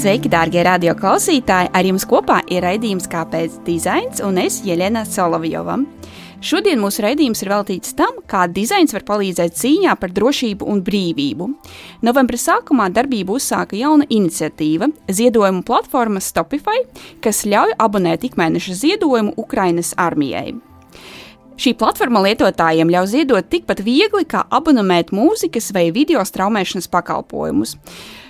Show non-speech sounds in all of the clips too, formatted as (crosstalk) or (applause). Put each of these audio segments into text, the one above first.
Sveiki, darbie radio klausītāji! Ar jums kopā ir raidījums Kāpēc dizains un es Jelena Solovjova. Šodien mūsu raidījums ir veltīts tam, kā dizains var palīdzēt cīņā par drošību un brīvību. Novembra sākumā darbību uzsāka jauna iniciatīva - ziedojumu platforma Stopify, kas ļauj abonēt ikmēneša ziedojumu Ukrainas armijai. Šī platforma lietotājiem ļauj ziedot tikpat viegli, kā abonēt mūzikas vai video straumēšanas pakalpojumus.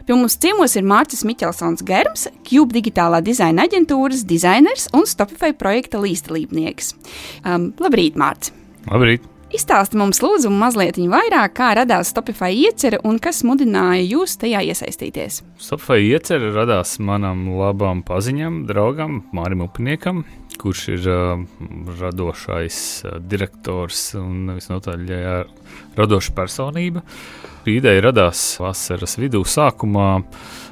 Pie mums ciemos ir Mārcis Miķelsons Germs, Cube digitālā dizaina aģentūras dizainers un Stopify projekta līdzdalībnieks. Um, labrīt, Mārcis! Labrīt! Izstāsti mums, lūdzu, mazliet vairāk, kā radās Stopify iecerē un kas mudināja jūs tajā iesaistīties. Stopify iecerē radās manam labam paziņam, draugam, Mārim Upniekam, kurš ir uh, radošais uh, direktors un visnotaļ jā, radoša personība. Ideja radās vasaras vidū, sākumā.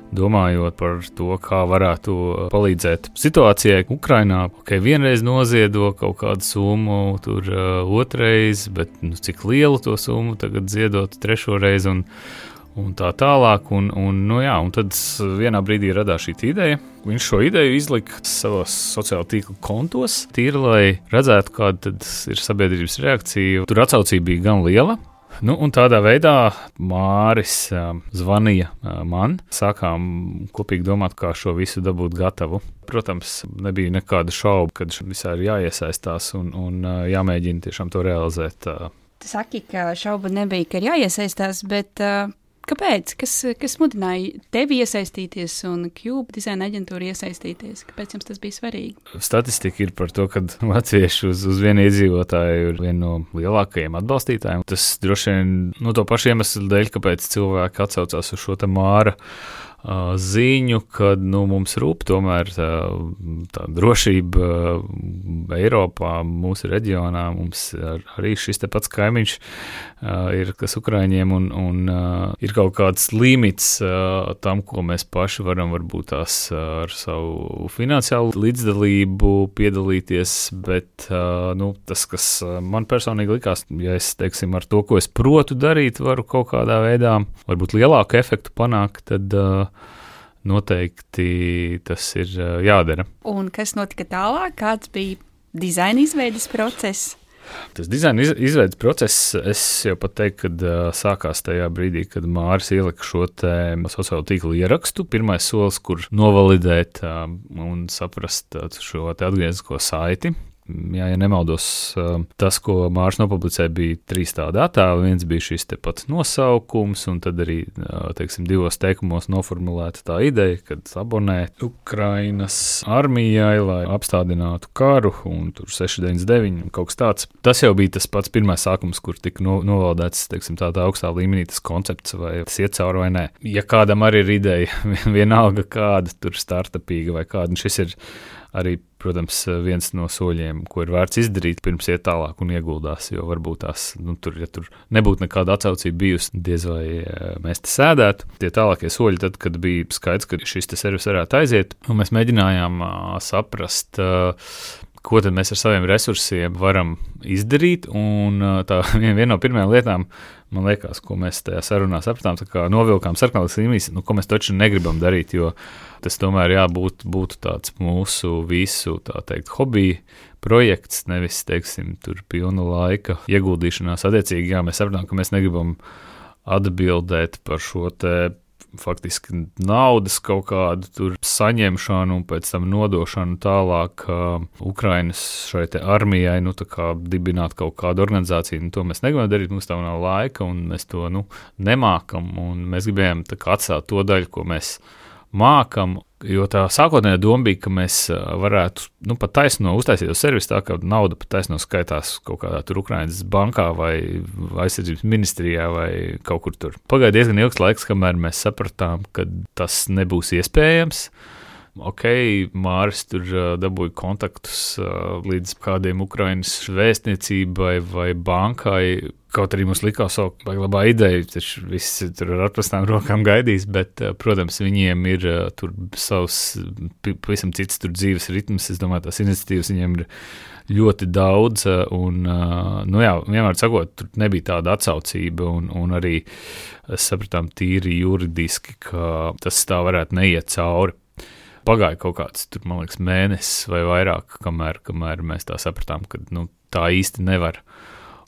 Domājot par to, kā varētu palīdzēt situācijai Ukrajinā, ka vienreiz noziedo kaut kādu summu, tur uh, otrreiz, bet nu, cik lielu to summu tagad ziedot trešo reizi. Un, tā tālāk. Un, un, nu, jā, un tad vienā brīdī radās šī ideja. Viņš šo ideju izlika savos sociālo tīklu kontos, tīri lai redzētu, kāda ir sabiedrības reakcija. Tur atsaucība bija gan liela. Nu, un tādā veidā Māris uh, zvanīja uh, man. Sākām kopīgi domāt, kā šo visu dabūt gatavu. Protams, nebija nekāda šauba, ka visā ir jāiesaistās un, un uh, jāmēģina tiešām to realizēt. Uh. Saki, ka šauba nebija, ka ir jāiesaistās, bet uh, Kāpēc? Kas, kas mudināja tevi iesaistīties un Cube dizaina aģentūru iesaistīties? Kāpēc jums tas bija svarīgi? Statistika ir par to, ka latvieši uz, uz vienu iedzīvotāju ir viena no lielākajiem atbalstītājiem. Tas droši vien no to pašu iemeslu dēļ, kāpēc cilvēki atsaucās uz šo māru ziņu, ka nu, mums rūp tomēr tā, tā drošība Eiropā, mūsu reģionā. Mums arī šis pats kaimiņš ir kas Ukraiņiem, un, un ir kaut kāds limits tam, ko mēs paši varam varbūt tās ar savu finansiālu līdzdalību piedalīties, bet nu, tas, kas man personīgi likās, ja es teiksim ar to, ko es protu darīt, varu kaut kādā veidā varbūt lielāku efektu panākt, tad uh, noteikti tas ir jādara. Un kas notika tālāk? Kāds bija dizaina izveides process? Tas dizaina iz, izveidas process, es jau pat teiktu, kad uh, sākās tajā brīdī, kad Mārcis ielika šo sociālo tīklu ierakstu. Pirmais solis, kur novalidēt uh, un saprast uh, šo atgrieznisko saiti jā, ja nemaldos, um, tas, ko Mārcis nopublicēja, bija trīs tādi attēli. Viens bija šis pats nosaukums, un tad arī uh, teiksim, divos teikumos noformulēta tā ideja, kad abonēt Ukrainas armijai, lai apstādinātu karu, un tur 699 kaut kas tāds. Tas jau bija tas pats pirmais sākums, kur tika no, novaldēts teiksim, tādā augstā līmenī tas koncepts, vai tas iet cauri vai nē. Ja kādam arī ir ideja, (laughs) vienalga kāda tur startupīga vai kāda, un šis ir arī, protams, viens no soļiem, ko ir vērts izdarīt, pirms iet tālāk un ieguldās. Jo varbūt tās, nu, tur, ja tur nebūtu nekāda atsaucība bijusi, diez vai eh, mēs te sēdētu. Tie tālākie soļi, tad, kad bija skaidrs, ka šis servis varētu aiziet, un mēs mēģinājām uh, saprast, uh, ko tad mēs ar saviem resursiem varam izdarīt. Un tā (laughs) viena no pirmajām lietām, man liekas, ko mēs tajā sarunā sapratām, kā novilkām sarkanās līnijas, nu, ko mēs taču negribam darīt, jo tas tomēr jābūt būtu tāds mūsu visu, tā teikt, hobiju projekts, nevis, teiksim, tur pilna laika ieguldīšanās. Attiecīgi, jā, mēs sapratām, ka mēs negribam atbildēt par šo te faktiski naudas kaut kādu saņemšanu un pēc tam nodošanu tālāk uh, Ukrainas šai armijai, nu, dibināt kaut kādu organizāciju. Nu, to mēs negribam darīt, mums tam nav laika, un mēs to nu, nemākam. Mēs gribējām atstāt to daļu, ko mēs mākam, Jo tā sākotnējā doma bija, ka mēs varētu nu, pat taisno uztaisīt servisu tā, ka nauda pat taisno skaitās kaut kādā tur Ukraiņas bankā vai aizsardzības ministrijā vai kaut kur tur. Pagāja diezgan ilgs laiks, kamēr mēs sapratām, ka tas nebūs iespējams. Ok, Māris tur dabūja kontaktus līdz kādiem Ukraiņas vēstniecībai vai bankai. Kaut arī mums likās, ka labā ideja, taču viss tur ar atprastām rokām gaidīs, bet, protams, viņiem ir tur savs pavisam cits dzīves ritms. Es domāju, tās iniciatīvas viņiem ir ļoti daudz. Un, nu jā, vienmēr sakot, tur nebija tāda atsaucība, un, un arī sapratām tīri juridiski, ka tas tā varētu neiet cauri pagāja kaut kāds, tur, man liekas, mēnesis vai vairāk, kamēr, kamēr mēs tā sapratām, ka nu, tā īsti nevar.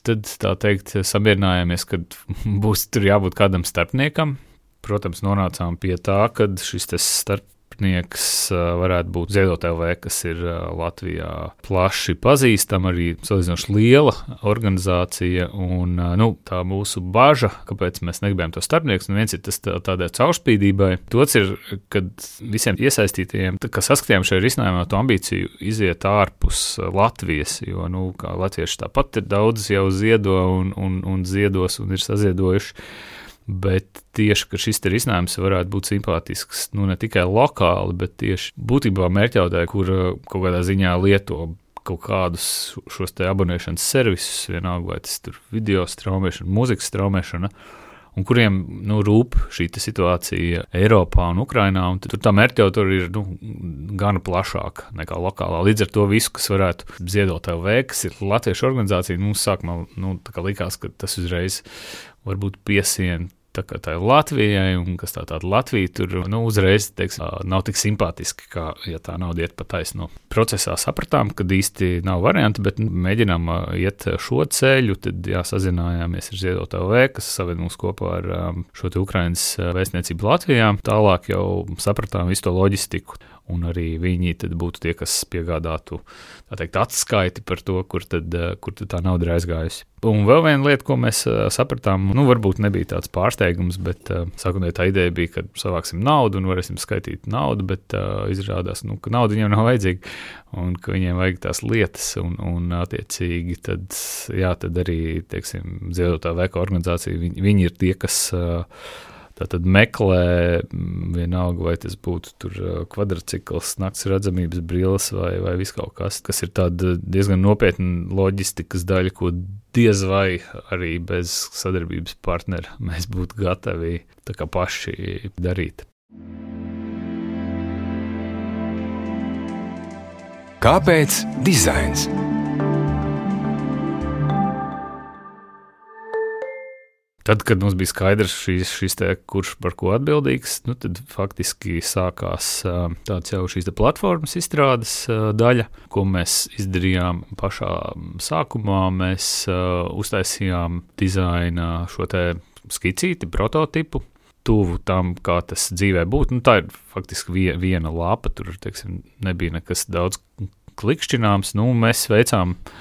Tad, tā teikt, samierinājāmies, ka (laughs) būs tur jābūt kādam starpniekam. Protams, nonācām pie tā, ka šis starp, starpnieks varētu būt Ziedot LV, kas ir Latvijā plaši pazīstama, arī salīdzinoši liela organizācija. Un, nu, tā mūsu bažas, kāpēc mēs negribējām to starpnieku, un viens ir tas tā, tādai caurspīdībai. Otrs ir, kad visiem iesaistītajiem, kas saskatījām šajā risinājumā, to ambīciju iziet ārpus Latvijas, jo nu, latvieši tāpat ir daudz jau ziedo un, un, un ziedos un ir saziedojuši. Bet tieši šis risinājums varētu būt simpātisks nu, ne tikai lokāli, bet tieši būtībā mērķautāji, kur uh, kaut kādā ziņā lieto kaut kādus šos abonēšanas servisus, vienalga vai tas ir video straumēšana, mūzikas straumēšana. Un kuriem nu, rūp šī situācija Eiropā un Ukrajinā. Tur tā mērķautori ir nu, gan plašāka nekā lokālā. Līdz ar to visu, kas varētu ziedot LV, kas ir Latviešu organizācija, mums sākumā nu, likās, ka tas uzreiz varbūt piesien tā kā tā ir Latvijai, un kas tā tāda Latvija tur nu, uzreiz teiksim, nav tik simpātiski, kā ja tā nauda iet pa taisno. Procesā sapratām, ka īsti nav varianti, bet nu, mēģinām iet šo ceļu. Tad jā, sazinājāmies ar Ziedot LV, kas saved mūs kopā ar šo Ukraiņas vēstniecību Latvijā. Tālāk jau sapratām visu to loģistiku un arī viņi būtu tie, kas piegādātu teikt, atskaiti par to, kur, tad, eh, kur tad tā nauda ir aizgājusi. Un vēl viena lieta, ko mēs uh, sapratām, nu, varbūt nebija tāds pārsteigums, bet uh, sākotnēji tā ideja bija, ka savāksim naudu un varēsim skaitīt naudu, bet uh, izrādās, nu, ka nauda viņiem nav vajadzīga un ka viņiem vajag tās lietas, un, un attiecīgi tad, jā, tad arī, teiksim, ziedotā veka organizācija, viņi, viņi ir tie, kas uh, Tad meklē, mm, vienalga, vai tas būtu kvadrcikls, naktas redzamības brilles vai, vai viskaut kas, kas ir diezgan nopietna loģistikas daļa, ko diez vai arī bez sadarbības partnera (laughs) mēs būtu gatavi paši darīt. Kāpēc dizains? Tad, kad mums bija skaidrs, šīs, šīs te, kurš par ko atbildīgs, nu, tad faktiski sākās tāds jau šīs platformas izstrādes daļa, ko mēs izdarījām pašā sākumā. Mēs uztaisījām dizaina šo skicīti, prototipu, tuvu tam, kā tas dzīvē būtu. Nu, tā ir faktiski viena lapa, tur teiksim, nebija nekas daudz klikšķināms. Nu, mēs veicām uh,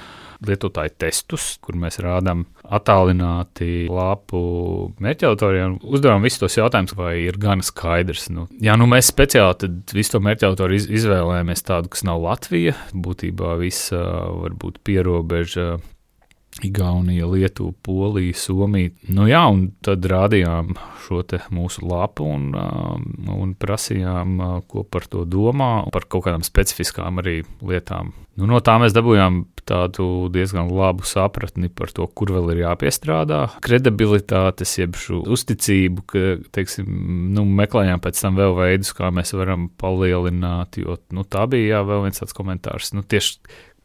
lietotāju testus, kur mēs rādām attālināti lapu mērķautoriem. Uzdevām visus tos jautājumus, vai ir gan skaidrs. Nu, jā, nu mēs speciāli visu to mērķautoru iz, izvēlējāmies tādu, kas nav Latvija. Būtībā visa varbūt pierobeža Igaunija, Lietuva, Polija, Somija. Nu, jā, un tad rādījām šo mūsu lapu un, um, un prasījām, uh, ko par to domā, par kaut kādām specifiskām arī lietām. Nu, no tā mēs dabūjām tādu diezgan labu sapratni par to, kur vēl ir jāpiestrādā. Kredibilitātes, jeb šo uzticību, ka teiksim, nu, meklējām pēc tam vēl veidus, kā mēs varam palielināt. Jo nu, tā bija jā, vēl viens tāds komentārs, nu, tieši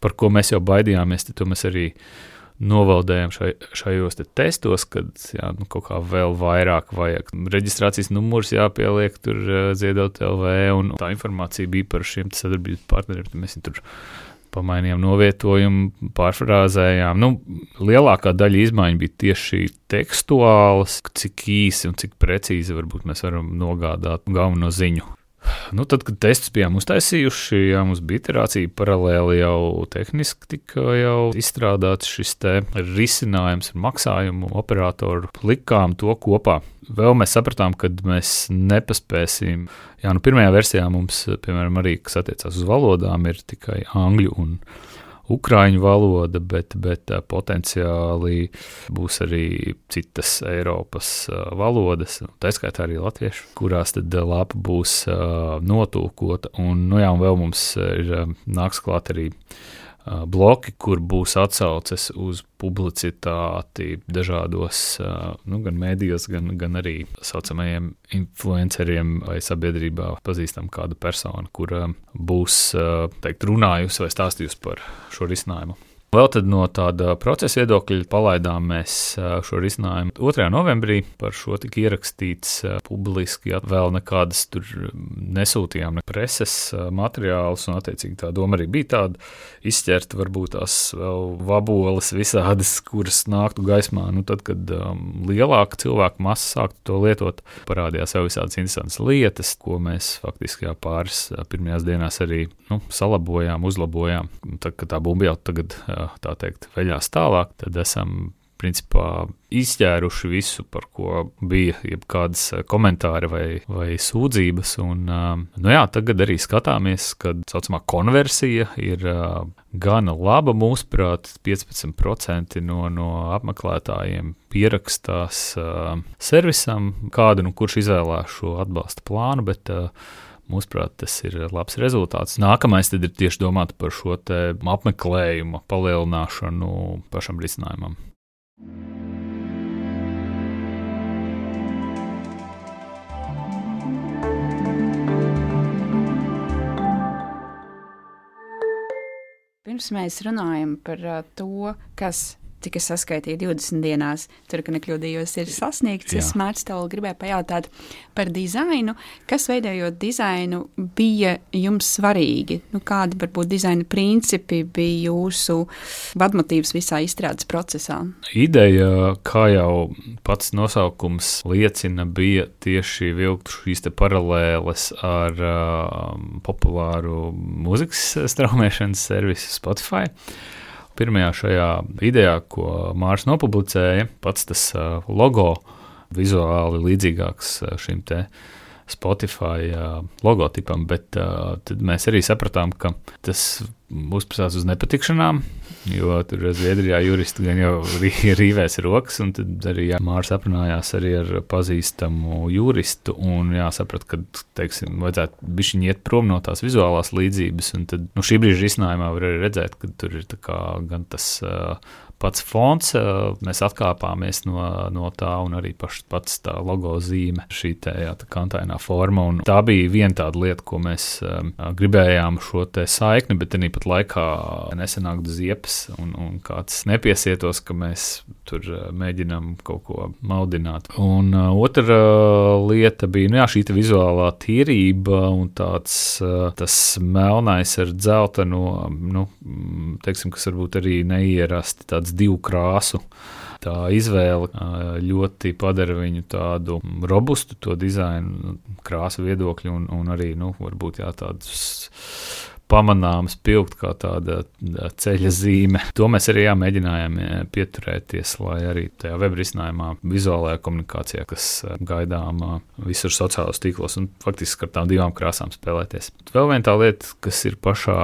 par ko mēs jau baidījāmies, to mēs arī novaldējam šai, šajos te testos, kad jā, nu, kaut kā vēl vairāk vajag. Reģistrācijas numurs jāpieliek tur ziedot LV, un tā informācija bija par šiem sadarbības partneriem. Mēs tur pamainījām novietojumu, pārfrāzējām. Nu, lielākā daļa izmaiņu bija tieši tekstuālas, cik īsi un cik precīzi varbūt mēs varam nogādāt galveno ziņu. Nu, tad, kad testus bijām uztaisījuši, jā, mums bija iterācija paralēli jau tehniski tika jau izstrādāts šis risinājums ar maksājumu operatoru. Likām to kopā. Vēl mēs sapratām, ka mēs nepaspēsim. Jā, nu, pirmajā versijā mums, piemēram, arī kas attiecās uz valodām, ir tikai angļu un, ukraiņu valoda, bet, bet potenciāli būs arī citas Eiropas valodas, tā skaitā arī latviešu, kurās tad lapa būs notūkota. Un, nu jā, un vēl mums ir nāks klāt arī bloki, kur būs atsauces uz publicitāti dažādos nu, gan mēdījos, gan, gan arī tā saucamajiem influenceriem vai sabiedrībā pazīstam kādu personu, kur būs teikt, runājusi vai stāstījusi par šo risinājumu. Vēl tad no tāda procesa viedokļa palaidām mēs šo risinājumu 2. novembrī. Par šo tika ierakstīts publiski. Vēl nekādas tur nesūtījām ne preses materiālus, un attiecīgi tā doma arī bija tāda izķert varbūt tās vēl vaboles visādas, kuras nāktu gaismā. Nu, tad, kad um, lielāka cilvēku masa sāktu to lietot, parādījās jau visādas interesantas lietas, ko mēs faktiski jā, pāris pirmajās dienās arī nu, salabojām, uzlabojām. Kad tā bumba jau tagad tā teikt, veļās tālāk, tad esam principā izķēruši visu, par ko bija jebkādas komentāri vai, vai sūdzības. Un, nu jā, tagad arī skatāmies, ka tā saucamā konversija ir gana laba. Mūsuprāt, 15% no, no apmeklētājiem pierakstās servisam, kādu nu kurš izvēlās šo atbalsta plānu. Bet, Mūsuprāt, tas ir labs rezultāts. Nākamais ir tieši domāt par šo apmeklējumu palielināšanu pašam risinājumam. Pirms mēs runājam par to, kas cik es saskaitīju 20 dienās, tur, ka nekļūdījos, ir sasniegts. Jā. Es tev gribēju pajautāt par dizainu. Kas veidojot dizainu bija jums svarīgi? Nu, kādi varbūt dizaina principi bija jūsu vadmotīvs visā izstrādes procesā? Ideja, kā jau pats nosaukums liecina, bija tieši vilkt šīs paralēles ar uh, populāru mūzikas straumēšanas servisu Spotify. Pirmajā šajā idejā, ko Mārcis nopublicēja, pats tas logo vizuāli līdzīgāks šim te Spotify logotipam, bet tad mēs arī sapratām, ka tas uzprasās uz nepatikšanām, jo tur Zviedrijā juristi gan jau rīvēs rokas, un tad arī Mārcis aprunājās arī ar pazīstamu juristu, un jāsaprat, ka, teiksim, vajadzētu bišķiņi iet prom no tās vizuālās līdzības, un tad, nu, šī brīža risinājumā var arī redzēt, ka tur ir gan tas uh, pats fonds, mēs atkāpāmies no, no tā, un arī paš, pats tā logo zīme, šī tā, jā, tā kantainā forma. Tā bija viena tāda lieta, ko mēs um, gribējām šo saikni, bet arī pat laikā nesenāktu ziepes, un, un kāds nepiesietos, ka mēs tur mēģinām kaut ko maldināt. Un uh, otra lieta bija nu, jā, šī vizuālā tīrība un tāds tas melnais ar dzeltenu, nu, teiksim, kas varbūt arī neierasti tāds divu krāsu. Tā izvēle ļoti padara viņu tādu robustu, to dizainu, krāsu viedokļu, un, un arī nu, varbūt jā, tādus pamanāms, pilgt kā tāda ceļa zīme. To mēs arī jā, mēģinājām pieturēties, lai arī tajā web risinājumā, vizuālajā komunikācijā, kas gaidām visur sociālajos tīklos un faktiski ar tām divām krāsām spēlēties. Vēl viena lieta, kas ir pašā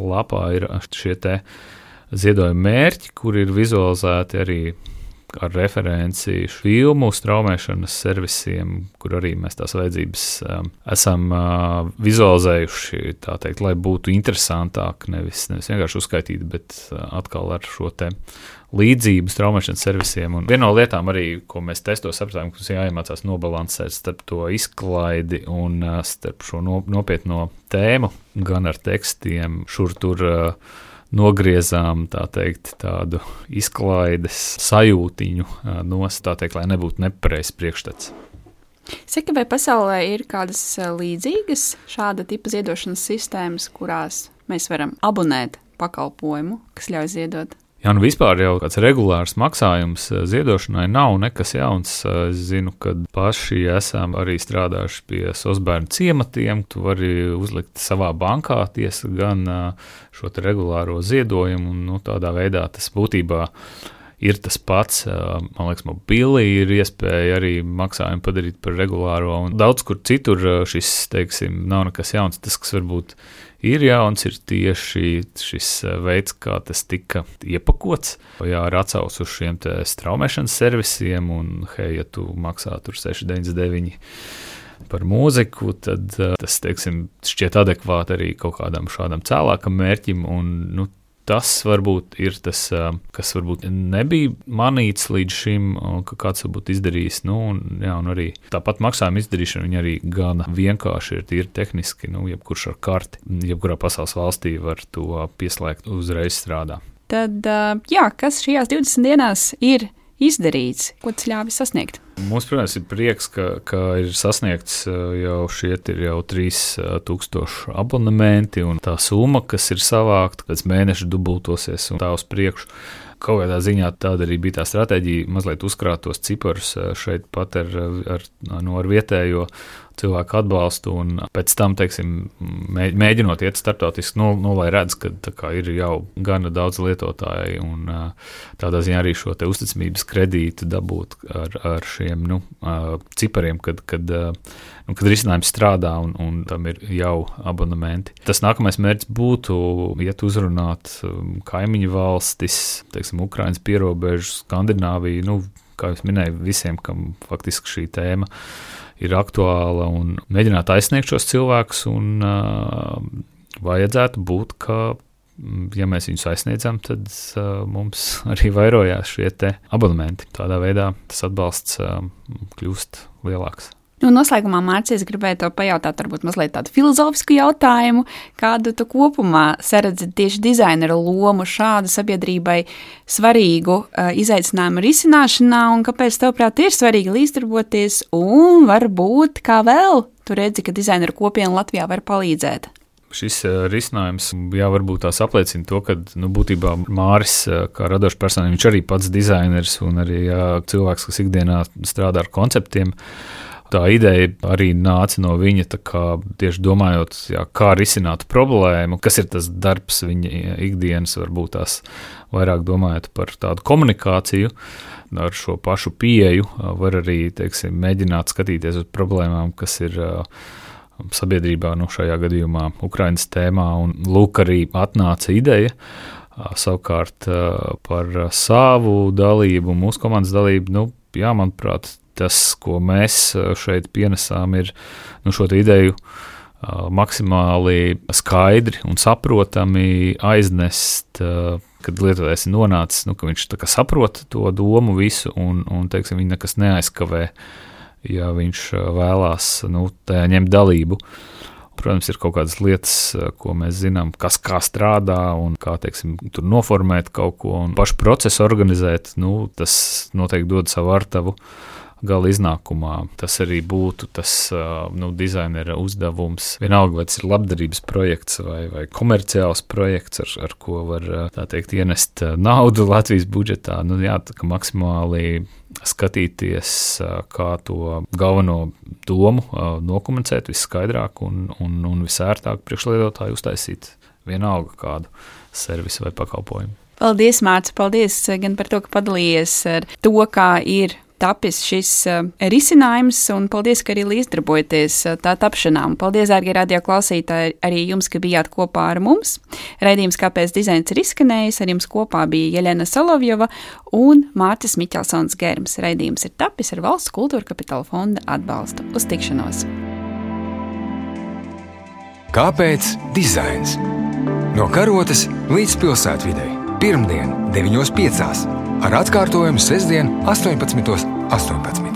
lapā, ir šie te ziedojuma mērķi, kur ir vizualizēti arī ar referenci filmu straumēšanas servisiem, kur arī mēs tās vajadzības um, esam uh, vizualizējuši, teikt, lai būtu interesantāk, nevis, nevis vienkārši uzskaitīt, bet uh, atkal ar šo te līdzību straumēšanas servisiem. Un viena no lietām, arī, ko mēs testos, sapratām, ka mums jāiemācās nobalansēt starp to izklaidi un uh, starp šo no, nopietno tēmu, gan ar tekstiem, šur tur. Uh, nogriezām tā teikt, tādu izklaides sajūtiņu nost, tā teikt, lai nebūtu nepareizs priekšstats. Saka, vai pasaulē ir kādas līdzīgas šāda tipa ziedošanas sistēmas, kurās mēs varam abonēt pakalpojumu, kas ļauj ziedot? Jā, nu vispār jau kāds regulārs maksājums eh, ziedošanai nav nekas jauns. Eh, es zinu, ka paši esam arī strādājuši pie Sosbērnu ciematiem. Tu vari uzlikt savā bankā tiesa gan eh, šo regulāro ziedojumu, un nu, tādā veidā tas būtībā ir tas pats. Man liekas, mobili ir iespēja arī maksājumu padarīt par regulāro. Un daudz kur citur šis, teiksim, nav nekas jauns. Tas, kas varbūt ir jauns, ir tieši šis veids, kā tas tika iepakots. Jā, ar atsaucu uz šiem straumēšanas servisiem, un, hei, ja tu maksā tur 6,99 par mūziku, tad tas teiksim, šķiet adekvāti arī kaut kādam šādam cēlākam mērķim. Un, nu, tas varbūt ir tas, kas varbūt nebija manīts līdz šim, ka kāds varbūt izdarījis. Nu, un, jā, un arī tāpat maksājuma izdarīšana arī gana vienkārši ir tīri tehniski. Nu, jebkurš ar karti, jebkurā pasaules valstī var to pieslēgt uzreiz strādā. Tad, jā, kas šajās 20 dienās ir izdarīts, ko tas ļāvis sasniegt? Mums, protams, ir prieks, ka, ka ir sasniegts uh, jau šie jau 3000 uh, abonementi, un tā summa, kas ir savākta, pēc mēneša dubultosies un tā uz priekšu. Kaut kādā ziņā tāda arī bija tā stratēģija, mazliet uzkrāt tos ciparus uh, šeit pat ar, ar, no ar vietējo cilvēku atbalstu, un pēc tam, teiksim, mēģinot iet starptautiski, nu, nu lai redz, ka kā, ir jau gana daudz lietotāju, un tādā ziņā arī šo uzticamības kredītu dabūt ar, ar šiem nu, cipariem, kad, kad, nu, kad risinājums strādā un, un tam ir jau abonementi. Tas nākamais mērķis būtu iet uzrunāt kaimiņu valstis, teiksim, Ukraiņas pierobežu, Skandināviju, nu, kā jau minēju, visiem, kam faktiski šī tēma ir aktuāla un mēģināt aizsniegt šos cilvēkus. Un, uh, vajadzētu būt, ka, ja mēs viņus aizsniedzam, tad uh, mums (laughs) arī vairojās šie abonementi. Tādā veidā tas atbalsts uh, kļūst lielāks. Nu, noslēgumā, Mārcis, gribēju te pajautāt, varbūt mazliet tādu filozofisku jautājumu, kādu tu kopumā saredzi tieši dizaineru lomu šādu sabiedrībai svarīgu uh, izaicinājumu risināšanā, un kāpēc, tavuprāt, ir svarīgi līdzdarboties, un varbūt kā vēl tu redzi, ka dizaineru kopiena Latvijā var palīdzēt? šis uh, risinājums, jā, varbūt tās apliecina to, ka nu, būtībā Māris, uh, kā radošs personība, viņš arī pats dizainers un arī jā, cilvēks, kas ikdienā strādā ar konceptiem. Uh, Tā ideja arī nāca no viņa, kā, tieši domājot, jā, kā risināt problēmu, kas ir tas darbs viņa ikdienas, varbūt tās vairāk domājot par tādu komunikāciju. Ar šo pašu pieeju var arī teiksim, mēģināt skatīties uz problēmām, kas ir sabiedrībā, nu, šajā gadījumā, Ukraiņas tēmā. Un lūk, arī atnāca ideja. Savukārt par savu dalību, mūsu komandas dalību, nu, jā, manuprāt, tas, ko mēs šeit pienesām, ir nu, šo ideju maksimāli skaidri un saprotami aiznest, kad lietotājs ir nonācis, nu, ka viņš saprot to domu visu un, un teiksim, viņa nekas neaizkavē, ja viņš vēlās nu, ņemt dalību. Protams, ir kaut kādas lietas, ko mēs zinām, kas kā strādā un kā teiksim, tur noformēt kaut ko un pašu procesu organizēt. Nu, tas noteikti dod savu artavu. Gala iznākumā. Tas arī būtu tas nu, dizainera uzdevums. Vienalga, vai tas ir labdarības projekts vai, vai komerciāls projekts, ar, ar ko var teikt, ienest naudu (laughs) Latvijas budžetā. Nu, jā, maksimāli skatīties, kā to galveno domu nokomunicēt viskaidrāk un, un, un visērtāk priekšlietotāju uztaisīt vienalga kādu servisu vai pakalpojumu. Paldies, Mārcis! Paldies gan par to, ka padalījies ar to, kā ir tapis šis uh, risinājums, un paldies, ka arī līdzdarbojaties uh, tā tapšanā. Un paldies, dārgie radio klausītāji, arī jums, ka bijāt kopā ar mums. Raidījums, kāpēc dizains ir izskanējis, ar jums kopā bija Jelena Solovjova un Mārcis Miķelsons Germs. Raidījums ir tapis ar Valsts kultūra kapitāla fonda atbalstu. Uz tikšanos! Kāpēc dizains? No karotes līdz pilsētvidē. Pirmdien, 9.5 ar atkārtojumu sestdien 18.18. 18.